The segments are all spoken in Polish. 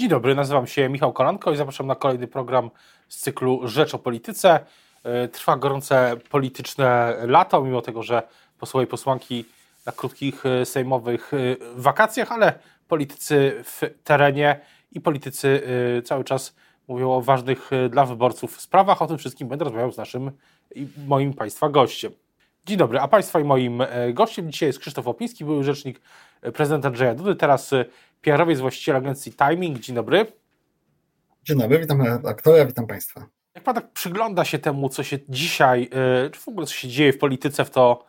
Dzień dobry, nazywam się Michał Kolanko i zapraszam na kolejny program z cyklu Rzecz o Polityce. E, trwa gorące polityczne lato, mimo tego, że posłowie i posłanki na krótkich e, sejmowych e, wakacjach, ale politycy w terenie i politycy cały czas mówią o ważnych dla wyborców sprawach. O tym wszystkim będę rozmawiał z naszym i moim Państwa gościem. Dzień dobry, a Państwa i moim gościem dzisiaj jest Krzysztof Opiński, były rzecznik prezydenta Andrzeja Dudy, teraz PR-owiec, właściciel agencji Timing. Dzień dobry. Dzień dobry, witam aktora, witam Państwa. Jak Pan tak przygląda się temu, co się dzisiaj, czy w ogóle co się dzieje w polityce, w to,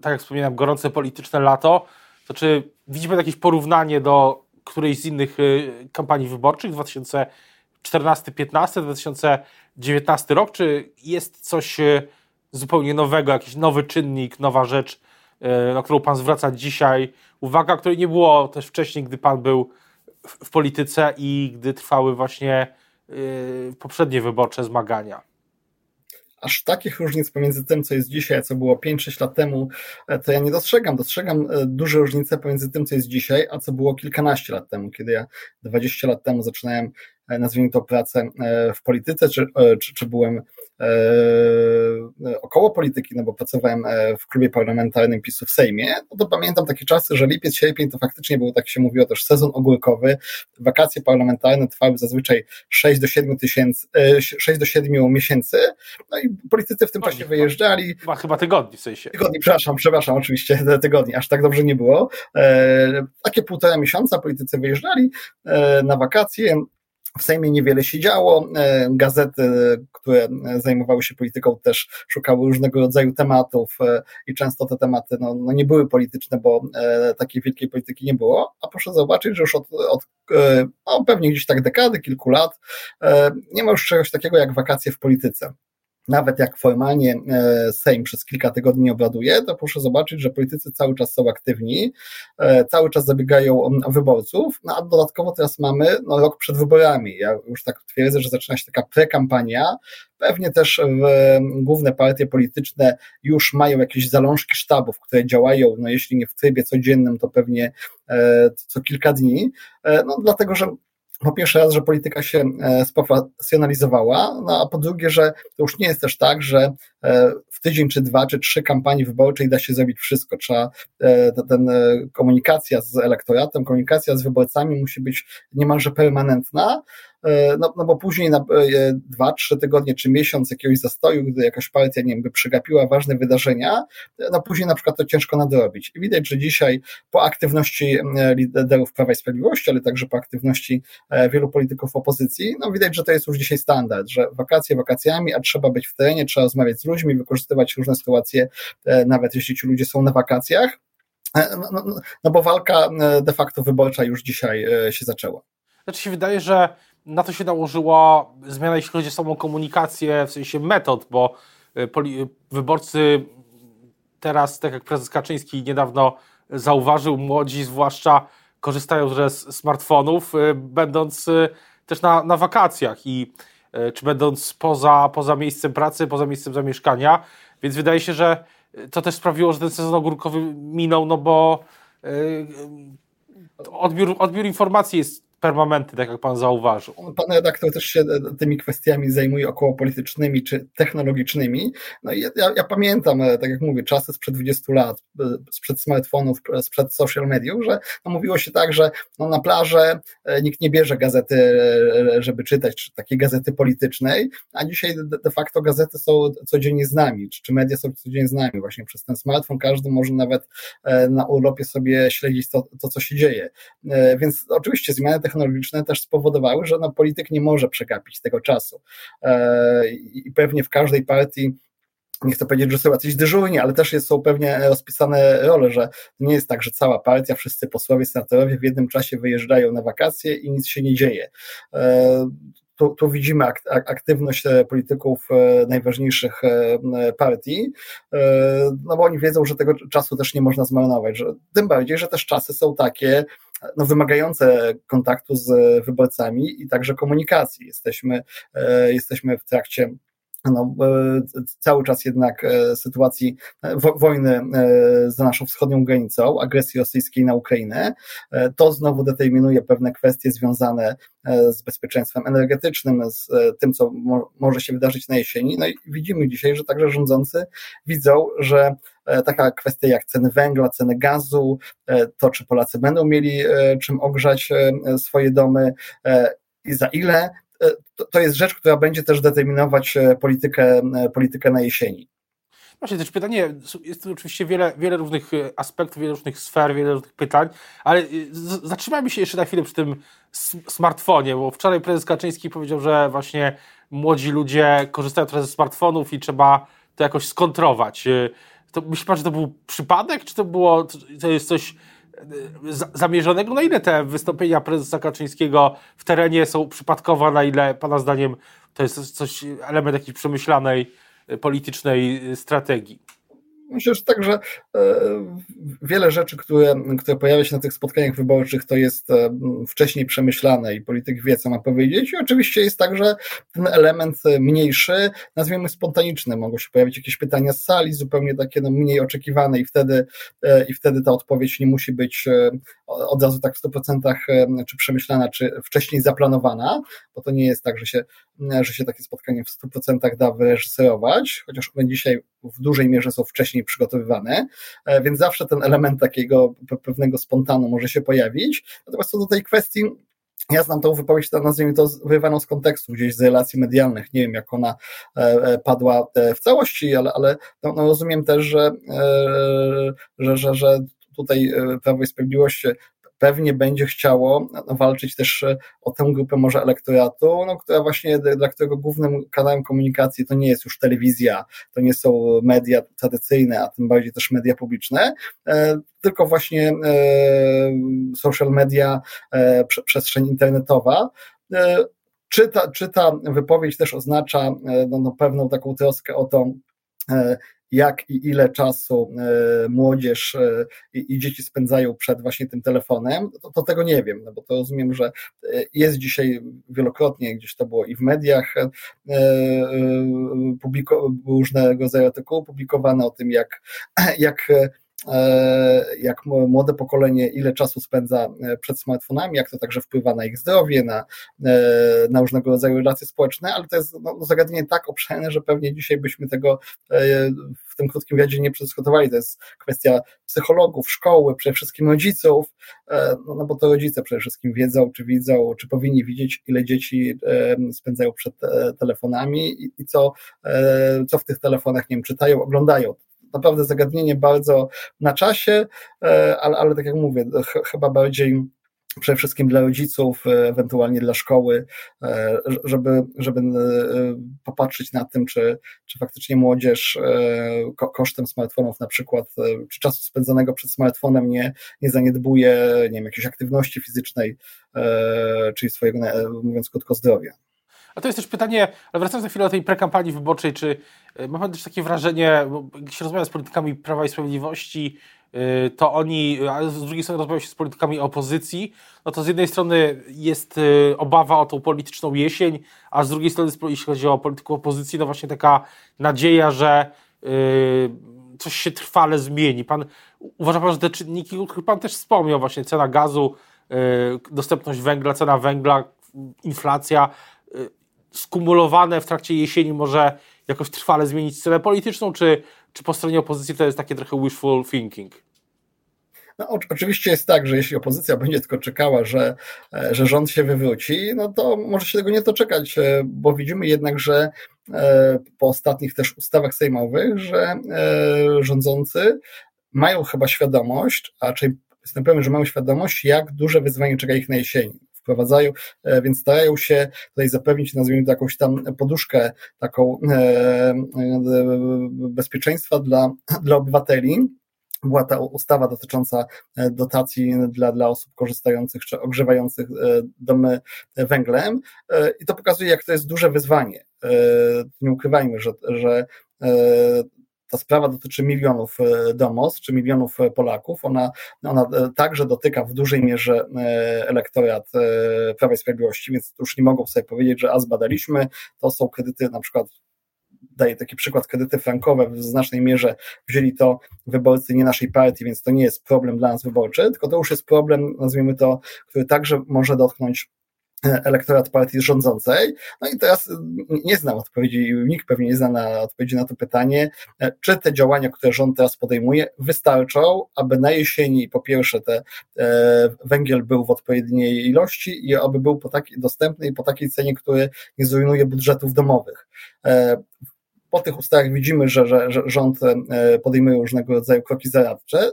tak jak wspomniałem, gorące polityczne lato, to czy widzi Pan jakieś porównanie do którejś z innych kampanii wyborczych 2014, 15, 2019 rok, czy jest coś zupełnie nowego, jakiś nowy czynnik, nowa rzecz, na którą Pan zwraca dzisiaj uwaga, której nie było też wcześniej, gdy Pan był w polityce i gdy trwały właśnie yy, poprzednie wyborcze zmagania? Aż takich różnic pomiędzy tym, co jest dzisiaj, a co było 5-6 lat temu, e, to ja nie dostrzegam. Dostrzegam e, duże różnice pomiędzy tym, co jest dzisiaj, a co było kilkanaście lat temu, kiedy ja 20 lat temu zaczynałem, e, nazwijmy to, pracę w polityce, czy, czy, czy byłem E, około polityki, no bo pracowałem e, w klubie parlamentarnym PiSu w Sejmie, no to pamiętam takie czasy, że lipiec, sierpień to faktycznie był, tak się mówiło, też sezon ogórkowy. Wakacje parlamentarne trwały zazwyczaj 6 do 7 tysięcy, 6 e, do 7 miesięcy, no i politycy w tym czasie wyjeżdżali. Chyba, chyba tygodni w sensie. Tygodni, przepraszam, przepraszam, oczywiście, tygodni, aż tak dobrze nie było. Takie półtora miesiąca politycy wyjeżdżali na wakacje, w Sejmie niewiele się działo. E, gazety, które zajmowały się polityką, też szukały różnego rodzaju tematów e, i często te tematy no, no nie były polityczne, bo e, takiej wielkiej polityki nie było. A proszę zobaczyć, że już od, od no, pewnie gdzieś tak dekady, kilku lat nie ma już czegoś takiego jak wakacje w polityce nawet jak formalnie e, Sejm przez kilka tygodni nie obraduje, to proszę zobaczyć, że politycy cały czas są aktywni, e, cały czas zabiegają o wyborców, no a dodatkowo teraz mamy no, rok przed wyborami. Ja już tak twierdzę, że zaczyna się taka prekampania, Pewnie też główne partie polityczne już mają jakieś zalążki sztabów, które działają, no jeśli nie w trybie codziennym, to pewnie e, co kilka dni, no dlatego, że po pierwsze raz, że polityka się e, sprofesjonalizowała, no a po drugie, że to już nie jest też tak, że e, w tydzień, czy dwa, czy trzy kampanii wyborczej da się zrobić wszystko. Trzeba, e, ten, komunikacja z elektoratem, komunikacja z wyborcami musi być niemalże permanentna, no, no bo później na e, dwa, trzy tygodnie czy miesiąc jakiegoś zastoju, gdy jakaś partia, nie wiem, by przegapiła ważne wydarzenia, no później na przykład to ciężko nadrobić. I widać, że dzisiaj po aktywności e, liderów Prawa i Sprawiedliwości, ale także po aktywności wielu polityków opozycji, no widać, że to jest już dzisiaj standard, że wakacje wakacjami, a trzeba być w terenie, trzeba rozmawiać z ludźmi, wykorzystywać różne sytuacje, nawet jeśli ci ludzie są na wakacjach. No, no, no bo walka de facto wyborcza już dzisiaj się zaczęła. Znaczy się wydaje, że na to się nałożyła zmiana, jeśli chodzi o samą komunikację, w sensie metod, bo y, wyborcy teraz, tak jak prezes Kaczyński niedawno zauważył, młodzi zwłaszcza korzystają z smartfonów, y, będąc y, też na, na wakacjach i czy będąc poza, poza miejscem pracy, poza miejscem zamieszkania, więc wydaje się, że to też sprawiło, że ten sezon ogórkowy minął, no bo odbiór, odbiór informacji jest permanenty, tak jak pan zauważył. Pan redaktor też się tymi kwestiami zajmuje około politycznymi czy technologicznymi. No i ja, ja, pamiętam, e, tak jak mówię, czasy sprzed 20 lat, e, sprzed smartfonów, e, sprzed social mediów, że no mówiło się tak, że no na plażę nikt nie bierze gazety, żeby czytać, czy takiej gazety politycznej, a dzisiaj de facto gazety są codziennie z nami, czy media są codziennie z nami. Właśnie przez ten smartfon każdy może nawet na urlopie sobie śledzić to, to co się dzieje. Więc oczywiście zmiany technologiczne też spowodowały, że no, polityk nie może przegapić tego czasu. E, I pewnie w każdej partii nie chcę powiedzieć, że są jacyś dyżurni, ale też są pewnie rozpisane role, że nie jest tak, że cała partia, wszyscy posłowie, senatorowie w jednym czasie wyjeżdżają na wakacje i nic się nie dzieje. E, tu, tu widzimy aktywność e, polityków najważniejszych partii, no bo oni wiedzą, że tego czasu też nie można zmarnować, że, tym bardziej, że też czasy są takie, no, wymagające kontaktu z wyborcami i także komunikacji. Jesteśmy, e, jesteśmy w trakcie no, cały czas jednak sytuacji wojny za naszą wschodnią granicą, agresji rosyjskiej na Ukrainę, to znowu determinuje pewne kwestie związane z bezpieczeństwem energetycznym, z tym, co może się wydarzyć na jesieni. No i widzimy dzisiaj, że także rządzący widzą, że taka kwestia jak ceny węgla, ceny gazu, to czy Polacy będą mieli czym ogrzać swoje domy i za ile, to jest rzecz, która będzie też determinować politykę, politykę na jesieni. Właśnie też pytanie, jest tu oczywiście wiele, wiele różnych aspektów, wiele różnych sfer, wiele różnych pytań, ale zatrzymajmy się jeszcze na chwilę przy tym smartfonie, bo wczoraj prezes Kaczyński powiedział, że właśnie młodzi ludzie korzystają teraz ze smartfonów i trzeba to jakoś skontrować. To myśli pan, że to był przypadek, czy to było, to jest coś zamierzonego? Na ile te wystąpienia prezesa Kaczyńskiego w terenie są przypadkowe, na ile pana zdaniem to jest coś, element jakiejś przemyślanej politycznej strategii? Myślę, że także wiele rzeczy, które, które pojawia się na tych spotkaniach wyborczych, to jest e, wcześniej przemyślane i polityk wie, co ma powiedzieć. I oczywiście jest także ten element mniejszy, nazwijmy spontaniczny. Mogą się pojawić jakieś pytania z sali, zupełnie takie no, mniej oczekiwane, i wtedy, e, i wtedy ta odpowiedź nie musi być e, od razu tak w 100% czy przemyślana, czy wcześniej zaplanowana, bo to nie jest tak, że się, że się takie spotkanie w 100% da wyreżyserować, chociaż one dzisiaj w dużej mierze są wcześniej przygotowywane, e, więc zawsze ten element takiego pewnego spontanu może się pojawić. Natomiast co do tej kwestii, ja znam tą wypowiedź, nazwijmy to wyrwaną z kontekstu, gdzieś z relacji medialnych. Nie wiem, jak ona e, e, padła w całości, ale, ale no, no rozumiem też, że, że, że, że tutaj Prawo i Sprawiedliwość pewnie będzie chciało walczyć też e, o tę grupę może elektoratu, no, która właśnie, dla którego głównym kanałem komunikacji to nie jest już telewizja, to nie są media tradycyjne, a tym bardziej też media publiczne, e, tylko właśnie e, social media, przestrzeń internetowa. Czy ta, czy ta wypowiedź też oznacza no, no, pewną taką troskę o to, jak i ile czasu e, młodzież e, i, dzieci spędzają przed właśnie tym telefonem, to, to, tego nie wiem, no bo to rozumiem, że e, jest dzisiaj wielokrotnie, gdzieś to było i w mediach, publiko, różnego rodzaju artykuły publikowane o tym, jak, jak jak młode pokolenie ile czasu spędza e, przed smartfonami, jak to także wpływa na ich zdrowie, na, e, na różnego rodzaju relacje społeczne, ale to jest no, no, zagadnienie tak obszerne, że pewnie dzisiaj byśmy tego w tym krótkim wywiadzie nie przedyskutowali. To jest kwestia psychologów, szkoły, przede wszystkim rodziców, no, no bo to rodzice przede wszystkim wiedzą, czy widzą, czy powinni widzieć, ile dzieci spędzają przed telefonami i, i co, co w tych telefonach, nie wiem, czytają, oglądają naprawdę zagadnienie bardzo na czasie, e, ale, ale tak jak mówię, chyba bardziej przede wszystkim dla rodziców, e, ewentualnie dla szkoły, e, żeby, żeby popatrzeć na tym, czy, czy faktycznie młodzież kosztem smartfonów na przykład, czy czasu spędzonego przed smartfonem nie, nie zaniedbuje, nie wiem, jakiejś aktywności fizycznej, czyli swojego, mówiąc krótko, zdrowia. A to jest też pytanie, ale wracając na chwilę do tej prekampanii wyborczej, czy e, ma Pan też takie wrażenie, bo jak się rozmawia z politykami Prawa i Sprawiedliwości, e, to oni, a z drugiej strony rozmawia się z politykami opozycji, no to z jednej strony jest e, obawa o tą polityczną jesień, a z drugiej strony, jeśli chodzi o politykę opozycji, no właśnie taka nadzieja, że coś się trwale zmieni. Pan, uważa Pan, że te czynniki, o których Pan też wspomniał, właśnie cena gazu, dostępność węgla, cena węgla, inflacja, skumulowane w trakcie jesieni może jakoś trwale zmienić scenę polityczną, czy, czy po stronie opozycji to jest takie trochę wishful thinking? No, oczywiście jest tak, że jeśli opozycja będzie tylko czekała, że, e, że rząd się wywróci, no to może się tego nie doczekać, e, bo widzimy jednak, że e, po ostatnich też ustawach sejmowych, że rządzący mają chyba świadomość, a raczej jestem pewien, że mają świadomość, jak duże wyzwanie czeka ich na jesieni wprowadzają, e, więc starają się tutaj zapewnić, nazwijmy to jakąś tam poduszkę taką e, e, bezpieczeństwa dla, dla obywateli była ta ustawa dotycząca dotacji dla, dla osób korzystających czy ogrzewających domy węglem i to pokazuje, jak to jest duże wyzwanie. Nie ukrywajmy, że, że ta sprawa dotyczy milionów e, domostw czy milionów e, Polaków. Ona, ona e, także dotyka w dużej mierze elektorat Prawa i Sprawiedliwości, więc już nie mogą sobie powiedzieć, że a zbadaliśmy, to są kredyty na przykład daję taki przykład, kredyty frankowe w znacznej mierze wzięli to wyborcy nie naszej partii, więc to nie jest problem dla nas wyborczy, tylko to już jest problem, nazwijmy to, który także może dotknąć elektorat partii rządzącej. No i teraz nie znam odpowiedzi, nikt pewnie nie zna na odpowiedzi na to pytanie, czy te działania, które rząd teraz podejmuje, wystarczą, aby na jesieni po pierwsze te e, węgiel był w odpowiedniej ilości i aby był po takiej dostępny i po takiej cenie, który nie zrujnuje budżetów domowych. E, po tych ustawach widzimy, że, że, że rząd e, podejmuje różnego rodzaju kroki zaradcze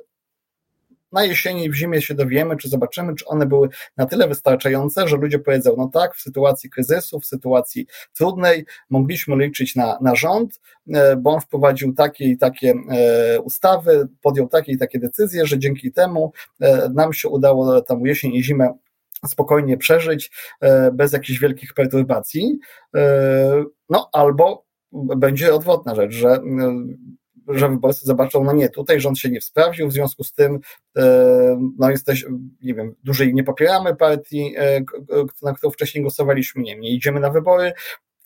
na jesieni, w zimie się dowiemy, czy zobaczymy, czy one były na tyle wystarczające, że ludzie powiedzą, no tak, w sytuacji kryzysu, w sytuacji trudnej mogliśmy liczyć na, na rząd, e, bo on wprowadził takie i takie e, ustawy, podjął takie i takie decyzje, że dzięki temu e, nam się udało tam jesień i zimę spokojnie przeżyć, bez jakichś wielkich perturbacji. No albo będzie odwrotna rzecz, że że wyborcy zobaczą, no nie, tutaj rząd się nie sprawdził, w związku z tym, e, no jesteś, nie wiem, dłużej nie popieramy partii, e, na którą wcześniej głosowaliśmy, nie, nie idziemy na wybory,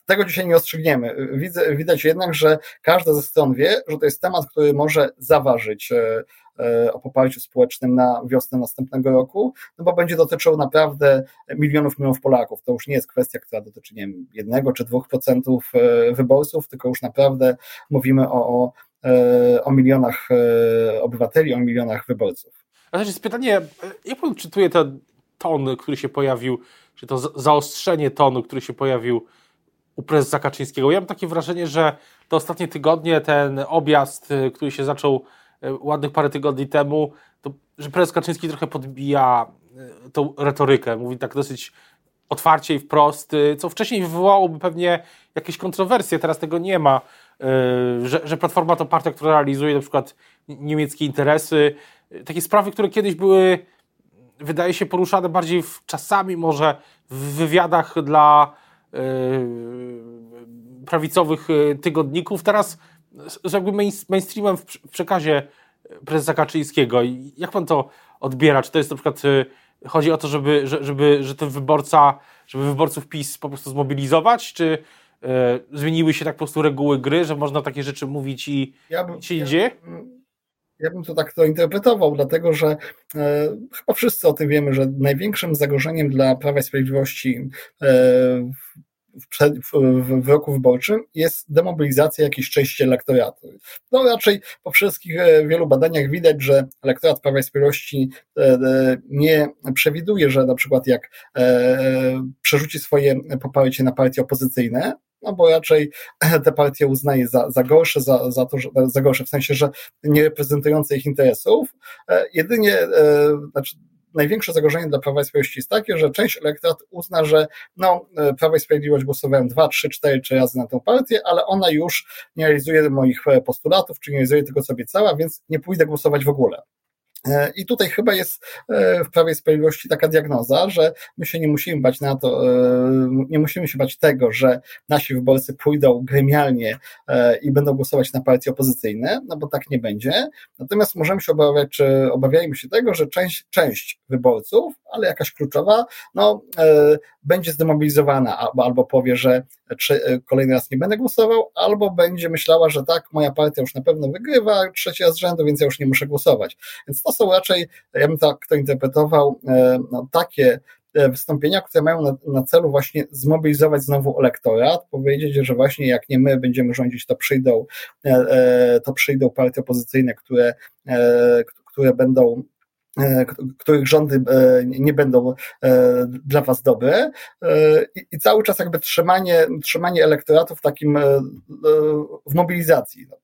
tego dzisiaj nie ostrzygniemy. Widzę, widać jednak, że każda ze stron wie, że to jest temat, który może zaważyć e, o poparciu społecznym na wiosnę następnego roku, no bo będzie dotyczył naprawdę milionów, milionów Polaków. To już nie jest kwestia, która dotyczy, nie wiem, jednego czy dwóch procentów wyborców, tylko już naprawdę mówimy o, o o milionach e, obywateli, o milionach wyborców. A też jest pytanie, e, jak pan czytuje ten ton, który się pojawił, czy to zaostrzenie tonu, który się pojawił u prezesa Kaczyńskiego? Ja mam takie wrażenie, że te ostatnie tygodnie, ten objazd, który się zaczął ładnych parę tygodni temu, to, że prezes Kaczyński trochę podbija tą retorykę, mówi tak dosyć otwarcie i wprost, co wcześniej wywołałoby pewnie jakieś kontrowersje, teraz tego nie ma. Yy, że, że Platforma to partia, która realizuje na przykład niemieckie interesy. Takie sprawy, które kiedyś były, wydaje się, poruszane bardziej w, czasami może w wywiadach dla yy, prawicowych yy, tygodników. Teraz jakby mainstreamem w przekazie prezesa Kaczyńskiego. Jak pan to odbiera? Czy to jest na przykład, chodzi o to, żeby, żeby, że ten wyborca, żeby wyborców PiS po prostu zmobilizować, czy zmieniły się tak po prostu reguły gry, że można takie rzeczy mówić i ja bym, się ja, Ja bym to tak to interpretował, dlatego że e, chyba wszyscy o tym wiemy, że największym zagrożeniem dla Prawa i Sprawiedliwości e, w, roku wyborczym jest demobilizacja jakiejś części elektoratu. No raczej po wszystkich e, wielu badaniach widać, że elektorat Prawa i Sprawiedliwości e, e, nie przewiduje, że na przykład jak przerzuci swoje poparcie na partie opozycyjne, no bo raczej te partie uznaje za, za gorsze, za, za to, za gorsze w sensie, że nie reprezentujące ich interesów. Jedynie, znaczy największe zagrożenie dla Prawa i Sprawiedliwości jest takie, że część elektorat uzna, że no, e, Prawo i Sprawiedliwość głosowałem dwa, trzy, cztery, trzy razy na tę partię, ale ona już nie realizuje moich e, postulatów, czy nie realizuje tego, co obiecała, więc nie pójdę głosować w ogóle. E, I tutaj chyba jest e, w Prawie Sprawiedliwości taka diagnoza, że my się nie musimy bać na to, e, nie musimy się bać tego, że nasi wyborcy pójdą gremialnie i będą głosować na partie opozycyjne, no bo tak nie będzie. Natomiast możemy się obawiać, czy obawiajmy się tego, że część, część wyborców, ale jakaś kluczowa, no, będzie zdemobilizowana albo, albo powie, że kolejny raz nie będę głosował, albo będzie myślała, że tak, moja partia już na pewno wygrywa trzeci raz z rzędu, więc ja już nie muszę głosować. Więc to są raczej, ja bym tak to interpretował, e, no, takie e, wystąpienia, które mają na, na, celu właśnie zmobilizować znowu elektorat, powiedzieć, że właśnie jak nie my będziemy rządzić, to przyjdą, e, to przyjdą partie opozycyjne, które, które będą których rządy nie będą dla was dobre i cały czas jakby trzymanie, trzymanie elektoratu w takim w mobilizacji. No,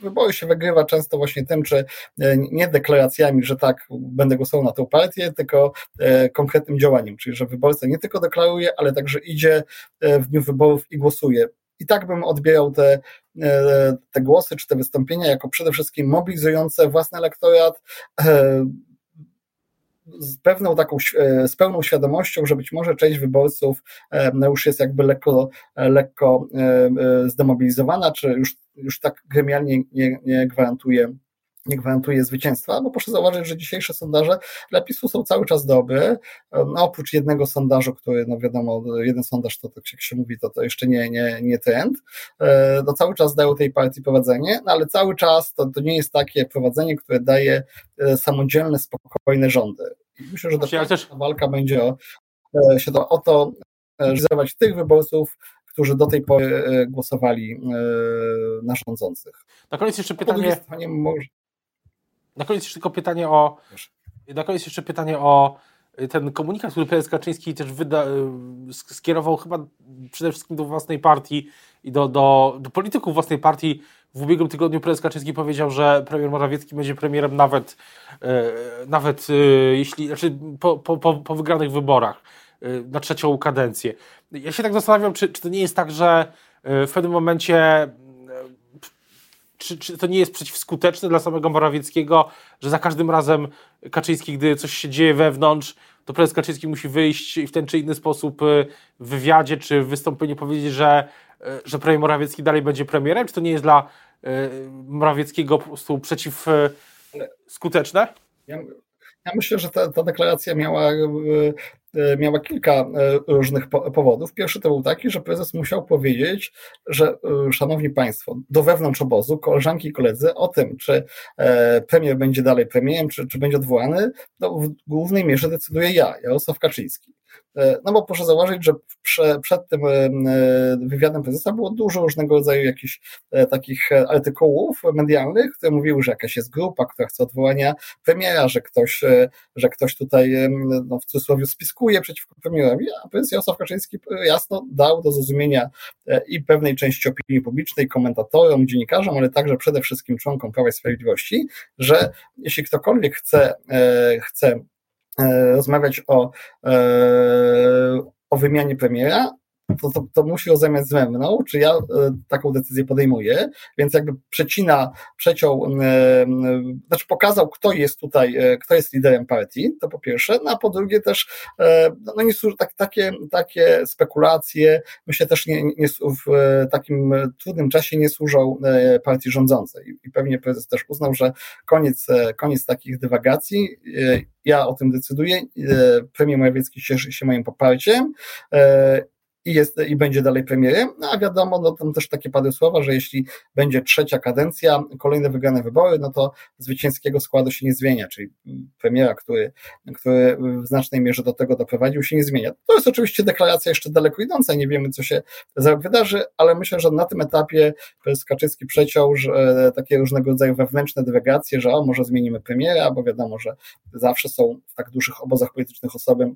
wybory się wygrywa często właśnie tym, czy e, nie deklaracjami, że tak, będę głosował na tę partię, tylko e, konkretnym działaniem, czyli że wyborca nie tylko deklaruje, ale także idzie e, w dniu wyborów i głosuje. I tak bym odbierał te, te głosy czy te wystąpienia jako przede wszystkim mobilizujące własny elektorat, z pewną taką, z pełną świadomością, że być może część wyborców no już jest jakby lekko, lekko zdemobilizowana, czy już już tak gremialnie nie, nie gwarantuje nie gwarantuje zwycięstwa, bo proszę zauważyć, że dzisiejsze sondaże dla PiSu są cały czas dobre, no, oprócz jednego sondażu, który, no wiadomo, jeden sondaż to, tak jak się mówi, to, to jeszcze nie, nie, nie trend, no cały czas dają tej partii prowadzenie, no ale cały czas to, to nie jest takie prowadzenie, które daje samodzielne, spokojne rządy. I myślę, że ta też... walka będzie o, się to, o to, realizować tych wyborców, którzy do tej pory głosowali na rządzących. Na koniec jeszcze pytanie. Na koniec jeszcze tylko pytanie o. Na koniec jeszcze pytanie o y, ten komunikat, który prezes Kaczyński też wyda, y, skierował chyba przede wszystkim do własnej partii i do, do, do polityków własnej partii. W ubiegłym tygodniu prezes Kaczyński powiedział, że premier Morawiecki będzie premierem nawet, y, nawet jeśli, znaczy po, po, po wygranych wyborach na trzecią kadencję. Ja się tak zastanawiam, czy, czy to nie jest tak, że w pewnym momencie czy, czy to nie jest przeciwskuteczne dla samego Morawieckiego, że za każdym razem Kaczyński, gdy coś się dzieje wewnątrz, to prezes Kaczyński musi wyjść i w ten czy inny sposób y, w wywiadzie czy w wystąpieniu powiedzieć, że, y, że premier Morawiecki dalej będzie premierem? Czy to nie jest dla y, Morawieckiego po prostu przeciwskuteczne? Ja, ja myślę, że ta, ta deklaracja miała miała kilka e, różnych powodów. Pierwszy to był taki, że prezes musiał powiedzieć, że e, szanowni państwo, do wewnątrz obozu, koleżanki i koledzy, o tym, czy premier będzie dalej premierem, czy, czy będzie odwołany, no w głównej mierze decyduję ja, Jarosław Kaczyński. No bo proszę zauważyć, że prze, przed tym wywiadem prezesa było dużo różnego rodzaju jakichś takich artykułów medialnych, które mówiły, że jakaś jest grupa, która chce odwołania premiera, że ktoś, że ktoś tutaj no, w cudzysłowie spisku wnioskuje przeciwko premierowi, a prezes Jarosław Kaczyński jasno dał do zrozumienia e, i pewnej części opinii publicznej, komentatorom, dziennikarzom, ale także przede wszystkim członkom Prawa i Sprawiedliwości, że jeśli ktokolwiek chce, e, chce e, rozmawiać o, o wymianie premiera, to, to, to musi rozeznać ze mną, czy ja e, taką decyzję podejmuję, więc jakby przecina, przeciął, e, e, znaczy pokazał, kto jest tutaj, kto jest liderem partii, to po pierwsze, no a po drugie też, no, no nie służy, tak, takie, takie spekulacje, myślę też nie, nie, w takim trudnym czasie nie służą partii rządzącej. I pewnie prezes też uznał, że koniec, koniec takich dywagacji, ja o tym decyduję, premier Morawiecki cieszy się moim poparciem, i, jest, i będzie dalej premierem, no a wiadomo, no tam też takie padły słowa, że jeśli będzie trzecia kadencja, kolejne wygrane wybory, no to zwycięskiego składu się nie zmienia, czyli premiera, który, który w znacznej mierze do tego doprowadził, się nie zmienia. To jest oczywiście deklaracja jeszcze daleko idąca, nie wiemy, co się wydarzy, ale myślę, że na tym etapie prezes Kaczyński przeciął że e, takie różnego rodzaju wewnętrzne dywagacje, że o, może zmienimy premiera, bo wiadomo, że zawsze są w tak dużych obozach politycznych osoby,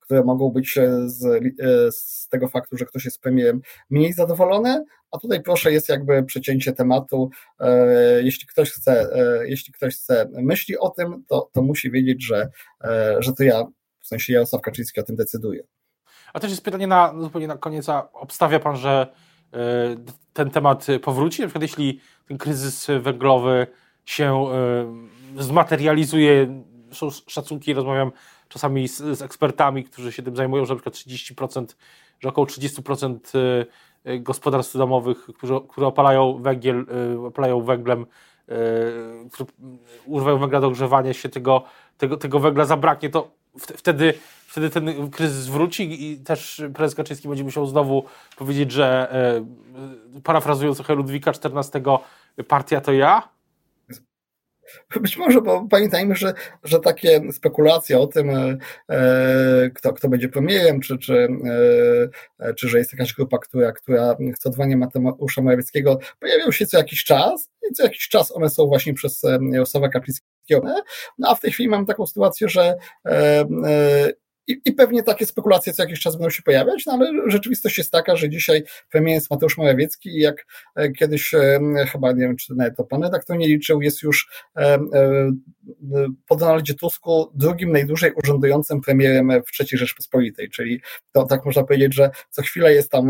które mogą być e, z, e, z tego faktu, że ktoś jest premierem mniej zadowolony, a tutaj proszę jest jakby przecięcie tematu. Jeśli ktoś chce, jeśli ktoś chce myśli o tym, to, to musi wiedzieć, że, że to ja, w sensie Jarosław Kaczyński o tym decyduje. A też jest pytanie na zupełnie na koniec, obstawia Pan, że ten temat powróci? Na przykład jeśli ten kryzys węglowy się zmaterializuje, są szacunki, rozmawiam czasami z, z, ekspertami, którzy się tym zajmują, że na przykład 30%, że około 30% y, y, gospodarstw domowych, które, które opalają węgiel, y, opalają węglem, które używają węgla do ogrzewania się, tego, tego, tego węgla zabraknie, to wtedy, wtedy ten kryzys wróci i też prezes Kaczyński będzie musiał znowu powiedzieć, że parafrazując trochę Ludwika XIV, partia to ja, być może, bo pamiętajmy, że, że takie spekulacje o tym, e, e, kto, kto będzie premierem, czy, czy, e, czy że jest jakaś grupa, która, która chce odwołania Mateusza Morawieckiego, pojawiają się co jakiś czas i co jakiś czas one są właśnie przez Jarosława Kaczyńskiego. No a w tej chwili mam taką sytuację, że i, I pewnie takie spekulacje co jakiś czas będą się pojawiać, no ale rzeczywistość jest taka, że dzisiaj premierem jest Mateusz Morawiecki i jak e, kiedyś e, chyba, nie wiem, czy nawet to pan redaktor nie liczył, jest już e, po Donaldzie Tusku drugim najdłużej urzędującym premierem w III Rzeczpospolitej, czyli to tak można powiedzieć, że co chwilę jest tam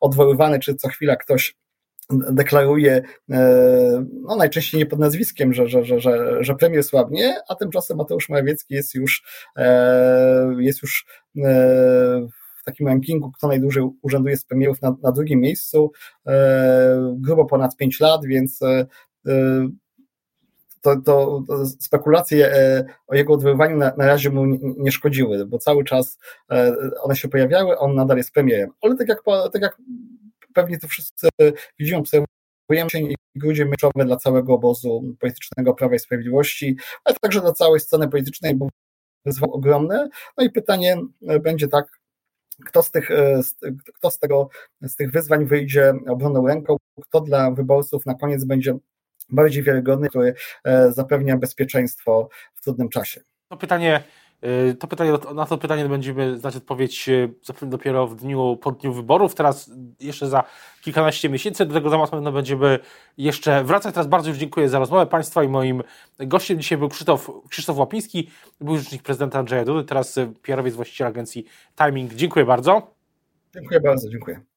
odwoływany, czy co chwila ktoś deklaruje, e, no najczęściej nie pod nazwiskiem, że, że, że, że, że premier słabnie, a tymczasem Mateusz Morawiecki jest już, e, jest już e, w takim rankingu, kto najdłużej urzęduje z premierów na, na drugim miejscu, grubo ponad 5 lat, więc to, to, spekulacje o jego odwoływaniu na, na razie mu nie szkodziły, bo cały czas one się pojawiały, on nadal jest premierem. Ale tak jak, tak jak pewnie to wszyscy widzimy, obserwujemy się i grudzie meczowe dla całego obozu politycznego Prawa i Sprawiedliwości, ale także dla całej sceny politycznej, bo wyzwał ogromne. No i pytanie będzie tak, kto z tych, kto z tego, z tych wyzwań wyjdzie obronną ręką, kto dla wyborców na koniec będzie bardziej wiarygodny, który e, zapewnia bezpieczeństwo w trudnym czasie. To pytanie to pytanie, na to pytanie będziemy znać odpowiedź y, dopiero w dniu, po dniu wyborów. Teraz jeszcze za kilkanaście miesięcy. Do tego tematu pewno będziemy jeszcze wracać. Teraz bardzo już dziękuję za rozmowę Państwa i moim gościem dzisiaj był Krzysztof, Krzysztof Łapiński, był rzecznik prezydenta Andrzeja Dudy, teraz PR-owiec właściciel agencji Timing. Dziękuję bardzo. Dziękuję bardzo, dziękuję.